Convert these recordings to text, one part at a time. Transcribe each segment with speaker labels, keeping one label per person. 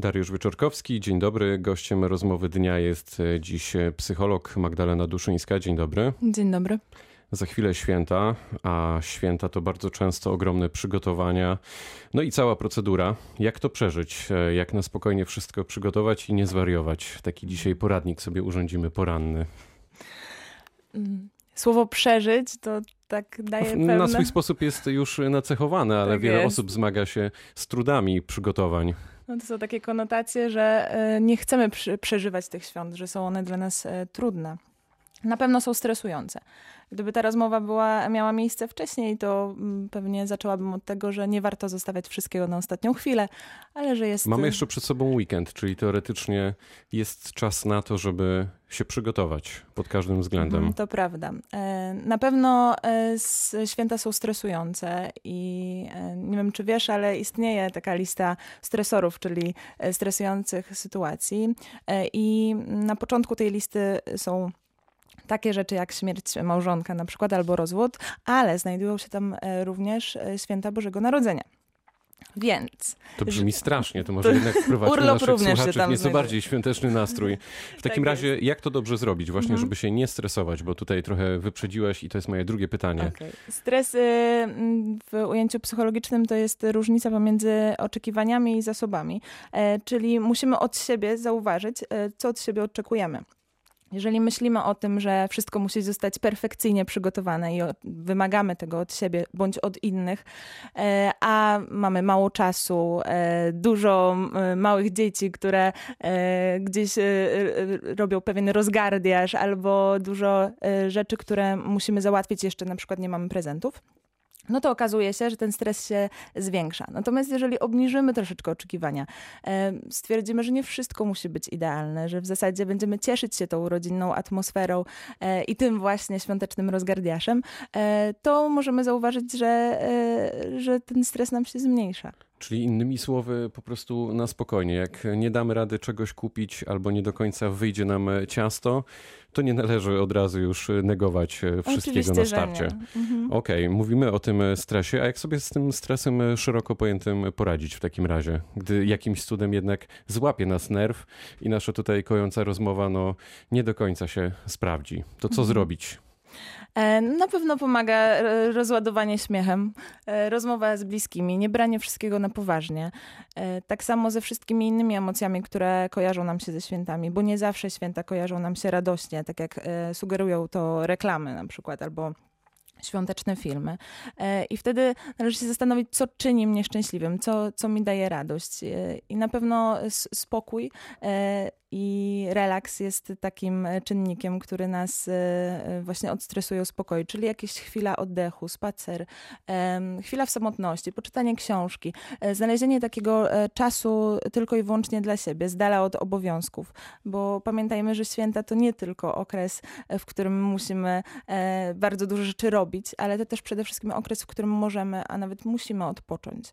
Speaker 1: Dariusz Wyczorkowski, dzień dobry. Gościem rozmowy dnia jest e, dziś e, psycholog Magdalena Duszyńska. Dzień dobry.
Speaker 2: Dzień dobry.
Speaker 1: Za chwilę święta, a święta to bardzo często ogromne przygotowania, no i cała procedura. Jak to przeżyć? E, jak na spokojnie wszystko przygotować i nie zwariować? Taki dzisiaj poradnik sobie urządzimy poranny.
Speaker 2: Mm, słowo przeżyć to tak daje pewne...
Speaker 1: Na swój sposób jest już nacechowane, ale tak wiele jest. osób zmaga się z trudami przygotowań.
Speaker 2: No to są takie konotacje, że e, nie chcemy przeżywać tych świąt, że są one dla nas e, trudne. Na pewno są stresujące. Gdyby ta rozmowa była, miała miejsce wcześniej, to mm, pewnie zaczęłabym od tego, że nie warto zostawiać wszystkiego na ostatnią chwilę, ale że jest.
Speaker 1: Mamy jeszcze przed sobą weekend, czyli teoretycznie jest czas na to, żeby się przygotować pod każdym względem. Mhm,
Speaker 2: to prawda. E, na pewno e, święta są stresujące i e, nie wiem, czy wiesz, ale istnieje taka lista stresorów, czyli stresujących sytuacji. I na początku tej listy są takie rzeczy jak śmierć małżonka na przykład albo rozwód, ale znajdują się tam e, również e, święta Bożego Narodzenia. Więc.
Speaker 1: To brzmi strasznie, to może jednak wprowadźmy urlop naszych również słuchaczy w nieco bardziej świąteczny nastrój. W takim tak razie, jak to dobrze zrobić, właśnie, mhm. żeby się nie stresować, bo tutaj trochę wyprzedziłaś i to jest moje drugie pytanie. Okay.
Speaker 2: Stres y, w ujęciu psychologicznym to jest różnica pomiędzy oczekiwaniami i zasobami, e, czyli musimy od siebie zauważyć, co od siebie oczekujemy. Jeżeli myślimy o tym, że wszystko musi zostać perfekcyjnie przygotowane i wymagamy tego od siebie bądź od innych, e, a mamy mało czasu, e, dużo małych dzieci, które e, gdzieś robią pewien rozgardiaż, albo dużo rzeczy, które musimy załatwić, jeszcze na przykład nie mamy prezentów, no to okazuje się, że ten stres się zwiększa. Natomiast jeżeli obniżymy troszeczkę oczekiwania, stwierdzimy, że nie wszystko musi być idealne, że w zasadzie będziemy cieszyć się tą rodzinną atmosferą e, i tym właśnie świątecznym rozgardiaszem, e, to możemy zauważyć, że, e, że ten stres nam się zmniejsza.
Speaker 1: Czyli innymi słowy, po prostu na spokojnie. Jak nie damy rady czegoś kupić albo nie do końca wyjdzie nam ciasto, to nie należy od razu już negować wszystkiego Oczywiście, na starcie. Mhm. Okej, okay, mówimy o tym stresie, a jak sobie z tym stresem szeroko pojętym poradzić w takim razie, gdy jakimś cudem jednak złapie nas nerw i nasza tutaj kojąca rozmowa no, nie do końca się sprawdzi, to co mhm. zrobić?
Speaker 2: E, na pewno pomaga e, rozładowanie śmiechem, e, rozmowa z bliskimi, nie branie wszystkiego na poważnie. Tak samo ze wszystkimi innymi emocjami, które kojarzą nam się ze świętami, bo nie zawsze święta kojarzą nam się radośnie, tak jak sugerują to reklamy na przykład, albo świąteczne filmy. I wtedy należy się zastanowić, co czyni mnie szczęśliwym, co, co mi daje radość. I na pewno spokój i relaks jest takim e, czynnikiem, który nas e, e, właśnie odstresuje, uspokoi, czyli jakieś chwila oddechu, spacer, chwila w samotności, poczytanie książki, znalezienie takiego czasu tylko i wyłącznie dla siebie, z dala od obowiązków, bo pamiętajmy, że święta to nie tylko okres, w którym musimy bardzo dużo rzeczy robić, ale to też przede wszystkim okres, w którym możemy, a nawet musimy odpocząć.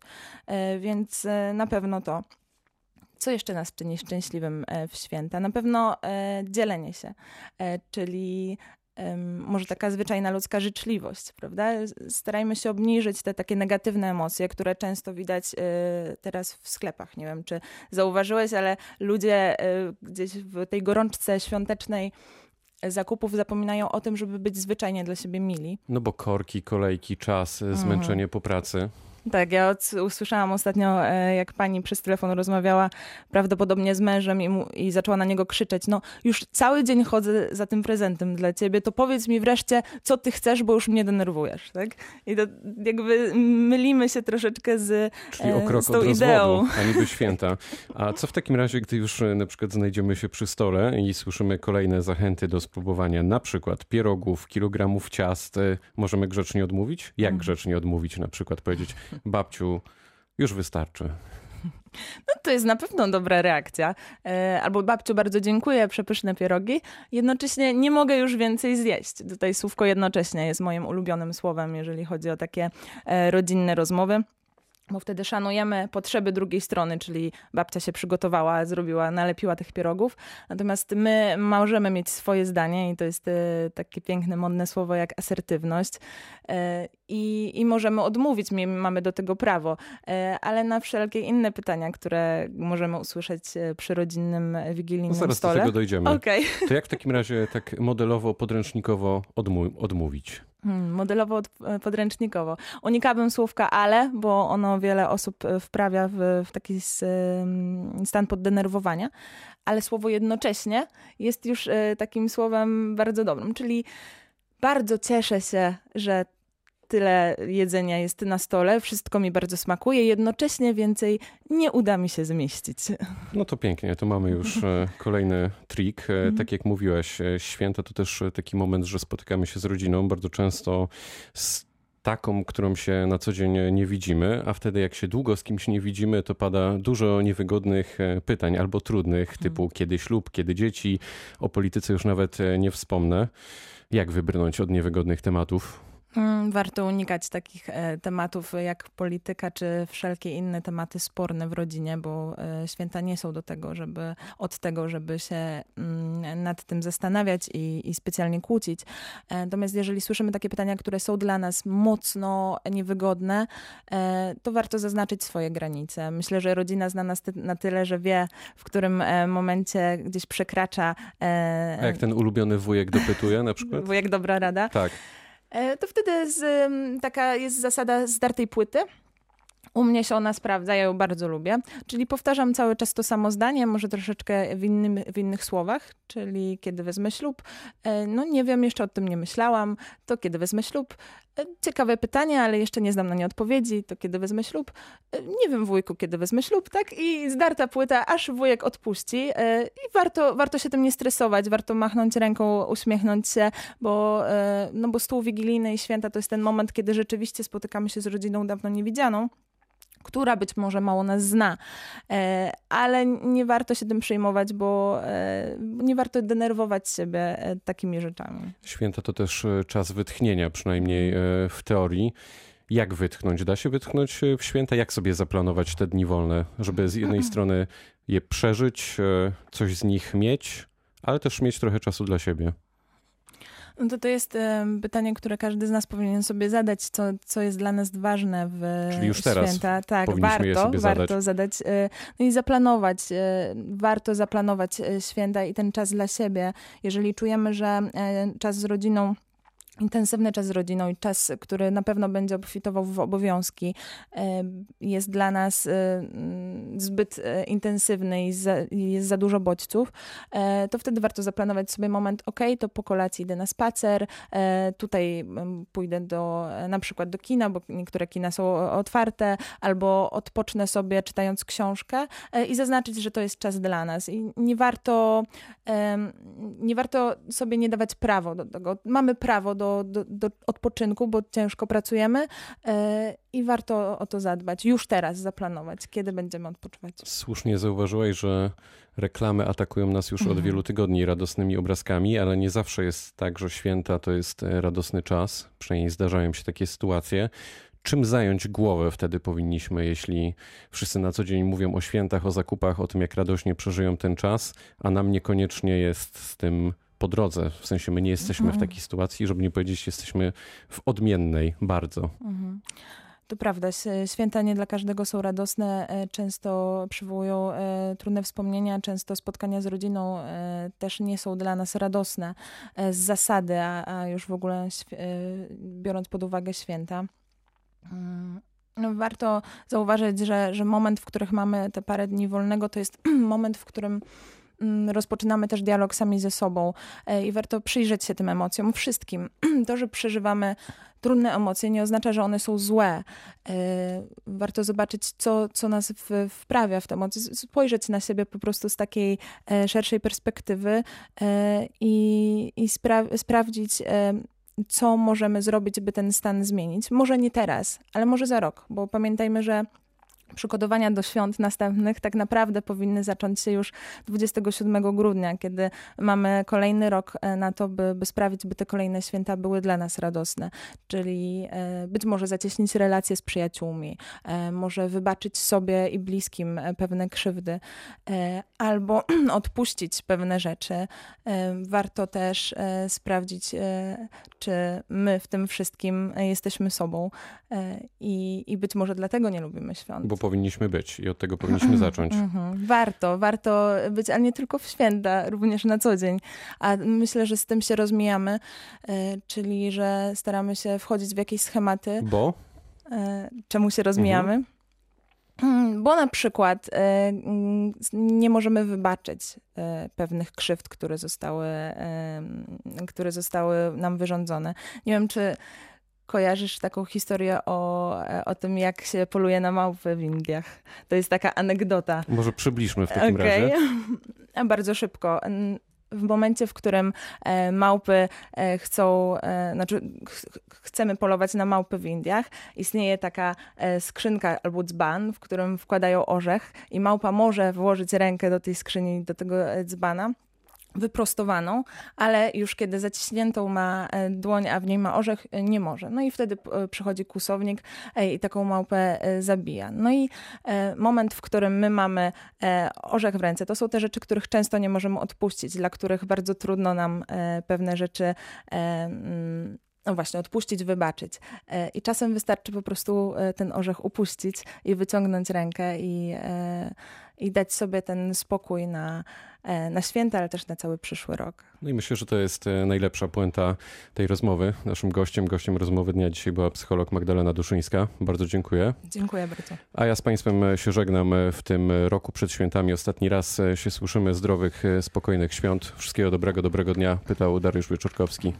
Speaker 2: Więc na pewno to. Co jeszcze nas czyni szczęśliwym e, w święta? Na pewno e, dzielenie się, e, czyli może taka zwyczajna ludzka życzliwość, prawda? Starajmy się obniżyć te takie negatywne emocje, które często widać teraz w sklepach. Nie wiem, czy zauważyłeś, ale ludzie gdzieś w tej gorączce świątecznej zakupów zapominają o tym, żeby być zwyczajnie dla siebie mili.
Speaker 1: No bo korki, kolejki, czas, zmęczenie mm. po pracy.
Speaker 2: Tak, ja usłyszałam ostatnio, e, jak pani przez telefon rozmawiała prawdopodobnie z mężem i, mu, i zaczęła na niego krzyczeć, no już cały dzień chodzę za tym prezentem dla ciebie, to powiedz mi wreszcie, co ty chcesz, bo już mnie denerwujesz, tak? I to jakby mylimy się troszeczkę z,
Speaker 1: Czyli o e, krok z tą od ideą. Rozwodu, a niby święta. A co w takim razie, gdy już e, na przykład znajdziemy się przy stole i słyszymy kolejne zachęty do spróbowania na przykład pierogów, kilogramów ciast, możemy grzecznie odmówić? Jak mhm. grzecznie odmówić? Na przykład powiedzieć, babciu, już wystarczy.
Speaker 2: No to jest na pewno dobra reakcja. E, albo babciu, bardzo dziękuję, przepyszne pierogi. Jednocześnie nie mogę już więcej zjeść. Tutaj słówko jednocześnie jest moim ulubionym słowem, jeżeli chodzi o takie e, rodzinne rozmowy. Bo wtedy szanujemy potrzeby drugiej strony, czyli babcia się przygotowała, zrobiła, nalepiła tych pierogów. Natomiast my możemy mieć swoje zdanie i to jest e, takie piękne, modne słowo jak asertywność e, i, i możemy odmówić, mamy do tego prawo, e, ale na wszelkie inne pytania, które możemy usłyszeć przy rodzinnym, wigilijnym no
Speaker 1: zaraz
Speaker 2: stole.
Speaker 1: do tego dojdziemy. Okay. To jak w takim razie tak modelowo, podręcznikowo odmówić?
Speaker 2: Hmm, modelowo, e, podręcznikowo. Unikałabym słówka ale, bo ono wiele osób e, wprawia w, w taki stan poddenerwowania, ale słowo jednocześnie jest już e, takim słowem bardzo dobrym, czyli bardzo cieszę się, że tyle jedzenia jest na stole, wszystko mi bardzo smakuje, jednocześnie więcej nie uda mi się zmieścić.
Speaker 1: No to pięknie, to mamy już e, kolejny trik. E, mhm. Tak jak mówiłaś, e, święta to też taki moment, że spotykamy się z rodziną, bardzo często z taką, którą się na co dzień nie widzimy, a wtedy jak się długo z kimś nie widzimy, to pada dużo niewygodnych pytań albo trudnych, mhm. typu kiedy ślub, kiedy dzieci, o polityce już nawet nie wspomnę. Jak wybrnąć od niewygodnych tematów?
Speaker 2: Mm, warto unikać takich e, tematów jak polityka czy wszelkie inne tematy sporne w rodzinie, bo e, święta nie są do tego, żeby od tego, żeby się mm, nad tym zastanawiać i, i specjalnie kłócić. E, natomiast jeżeli słyszymy takie pytania, które są dla nas mocno niewygodne, to warto zaznaczyć swoje granice. Myślę, że rodzina zna nas na tyle, że wie, w którym momencie gdzieś przekracza.
Speaker 1: A jak ten ulubiony wujek dopytuje na przykład?
Speaker 2: Wujek dobra rada.
Speaker 1: Tak.
Speaker 2: E, to wtedy z, taka jest zasada zdartej płyty. U mnie się ona sprawdza, ja ją bardzo lubię. Czyli powtarzam cały czas to samo zdanie, może troszeczkę w, innym, w innych słowach, czyli kiedy wezmę ślub. E, no nie wiem, jeszcze o tym nie myślałam. To kiedy wezmę ślub. E, ciekawe pytanie, ale jeszcze nie znam na nie odpowiedzi. To kiedy wezmę ślub. E, nie wiem, wujku, kiedy wezmę ślub, tak? I zdarta płyta, aż wujek odpuści. I warto, warto się tym nie stresować, warto machnąć ręką, uśmiechnąć się, bo, no bo stół wigilijny i święta to jest ten moment, kiedy rzeczywiście spotykamy się z rodziną dawno niewidzianą która być może mało nas zna, e, ale nie warto się tym przejmować, bo e, nie warto denerwować siebie e, takimi rzeczami.
Speaker 1: Święta to też czas wytchnienia, przynajmniej w teorii. Jak wytchnąć? Da się wytchnąć w święta? Jak sobie zaplanować te dni wolne, żeby z jednej strony je przeżyć, coś z nich mieć, ale też mieć trochę czasu dla siebie?
Speaker 2: No to to jest pytanie, które każdy z nas powinien sobie zadać, co, co jest dla nas ważne w
Speaker 1: Czyli już teraz
Speaker 2: święta. Tak, warto, warto zadać. E, no i zaplanować. E, warto zaplanować e, święta i ten czas dla siebie. Jeżeli czujemy, że czas z rodziną intensywny czas z rodziną i czas, który na pewno będzie obfitował w obowiązki, e, jest dla nas e, zbyt e, intensywny i jest za dużo bodźców, to wtedy warto zaplanować sobie moment, ok, to po kolacji idę na spacer, tutaj pójdę do, na przykład do kina, bo niektóre kina są otwarte, albo odpocznę sobie czytając książkę i zaznaczyć, że to jest czas dla nas. I nie warto, nie warto sobie nie dawać prawo do tego. Mamy prawo do do, do, do odpoczynku, bo ciężko pracujemy e, i warto o to zadbać. Już teraz zaplanować, kiedy będziemy odpoczywać.
Speaker 1: Słusznie zauważyłeś, że reklamy atakują nas już mhm. od wielu tygodni radosnymi obrazkami, ale nie zawsze jest tak, że święta to jest e, radosny czas. Przynajmniej zdarzają się takie sytuacje czym zająć głowę wtedy powinniśmy, jeśli wszyscy na co dzień mówią o świętach, o zakupach, o tym, jak radośnie przeżyją ten czas, a nam niekoniecznie jest z tym po drodze. W sensie my nie jesteśmy mhm. w takiej sytuacji, żeby nie powiedzieć, jesteśmy w odmiennej bardzo. Mhm.
Speaker 2: To prawda, święta nie dla każdego są radosne, e, często przywołują e, trudne wspomnienia, często spotkania z rodziną e, też nie są dla nas radosne z zasady, a, już w ogóle biorąc pod uwagę święta. Mm, no, warto zauważyć, że, że moment, w których mamy te parę dni wolnego, to jest moment, w którym rozpoczynamy też dialog sami ze sobą e, i warto przyjrzeć się tym emocjom, wszystkim. To, że przeżywamy trudne emocje, nie oznacza, że one są złe. E, warto zobaczyć, co, co nas wprawia w te emocje, spojrzeć na siebie po prostu z takiej e, szerszej perspektywy i, i spra sprawdzić, co możemy zrobić, by ten stan zmienić. Może nie teraz, ale może za rok, bo pamiętajmy, że przygotowania do świąt następnych tak naprawdę powinny zacząć się już 27 grudnia, kiedy mamy kolejny rok e, na to, by, by sprawić, by te kolejne święta były dla nas radosne. Czyli e, być może zacieśnić relacje z przyjaciółmi, e, może wybaczyć sobie i bliskim pewne krzywdy, albo odpuścić pewne rzeczy. Warto też sprawdzić, czy my w tym wszystkim jesteśmy sobą i, i być może dlatego nie lubimy świąt.
Speaker 1: Powinniśmy być i od tego powinniśmy zacząć.
Speaker 2: Mhm. Warto, warto być, ale nie tylko w święta, również na co dzień. A myślę, że z tym się rozmijamy, e, czyli że staramy się wchodzić w jakieś schematy.
Speaker 1: Bo?
Speaker 2: E, czemu się rozmijamy? Mhm. Bo na przykład e, nie możemy wybaczyć pewnych krzywd, które zostały, które zostały nam wyrządzone. Nie wiem, czy kojarzysz taką historię o, o tym, jak się poluje na małpy w Indiach. To jest taka anegdota.
Speaker 1: Może przybliżmy w takim okay. razie.
Speaker 2: Bardzo szybko. W momencie, w którym e, małpy e, chcą, e, znaczy chcemy polować na małpy w Indiach, istnieje taka skrzynka albo dzban, w którym wkładają orzech i małpa może włożyć rękę do tej skrzyni, do tego dzbana wyprostowaną, ale już kiedy zaciśniętą ma e, dłoń, a w niej ma orzech, e, nie może. No i wtedy e, przychodzi kłusownik i taką małpę zabija. No i moment, w którym my mamy orzech w ręce, to są te rzeczy, których często nie możemy odpuścić, dla których bardzo trudno nam pewne rzeczy no właśnie, odpuścić, wybaczyć. I czasem wystarczy po prostu ten orzech upuścić i wyciągnąć rękę i, i dać sobie ten spokój na, E, na święta, ale też na cały przyszły rok.
Speaker 1: No i myślę, że to jest e, najlepsza puenta tej rozmowy. Naszym gościem, gościem rozmowy dnia dzisiaj była psycholog Magdalena Duszyńska. Bardzo dziękuję.
Speaker 2: Dziękuję bardzo.
Speaker 1: A ja z Państwem e, się żegnam w tym roku przed świętami. Ostatni raz się słyszymy. Zdrowych, spokojnych świąt. Wszystkiego dobrego, dobrego dnia. Pytał Dariusz Wieczorkowski.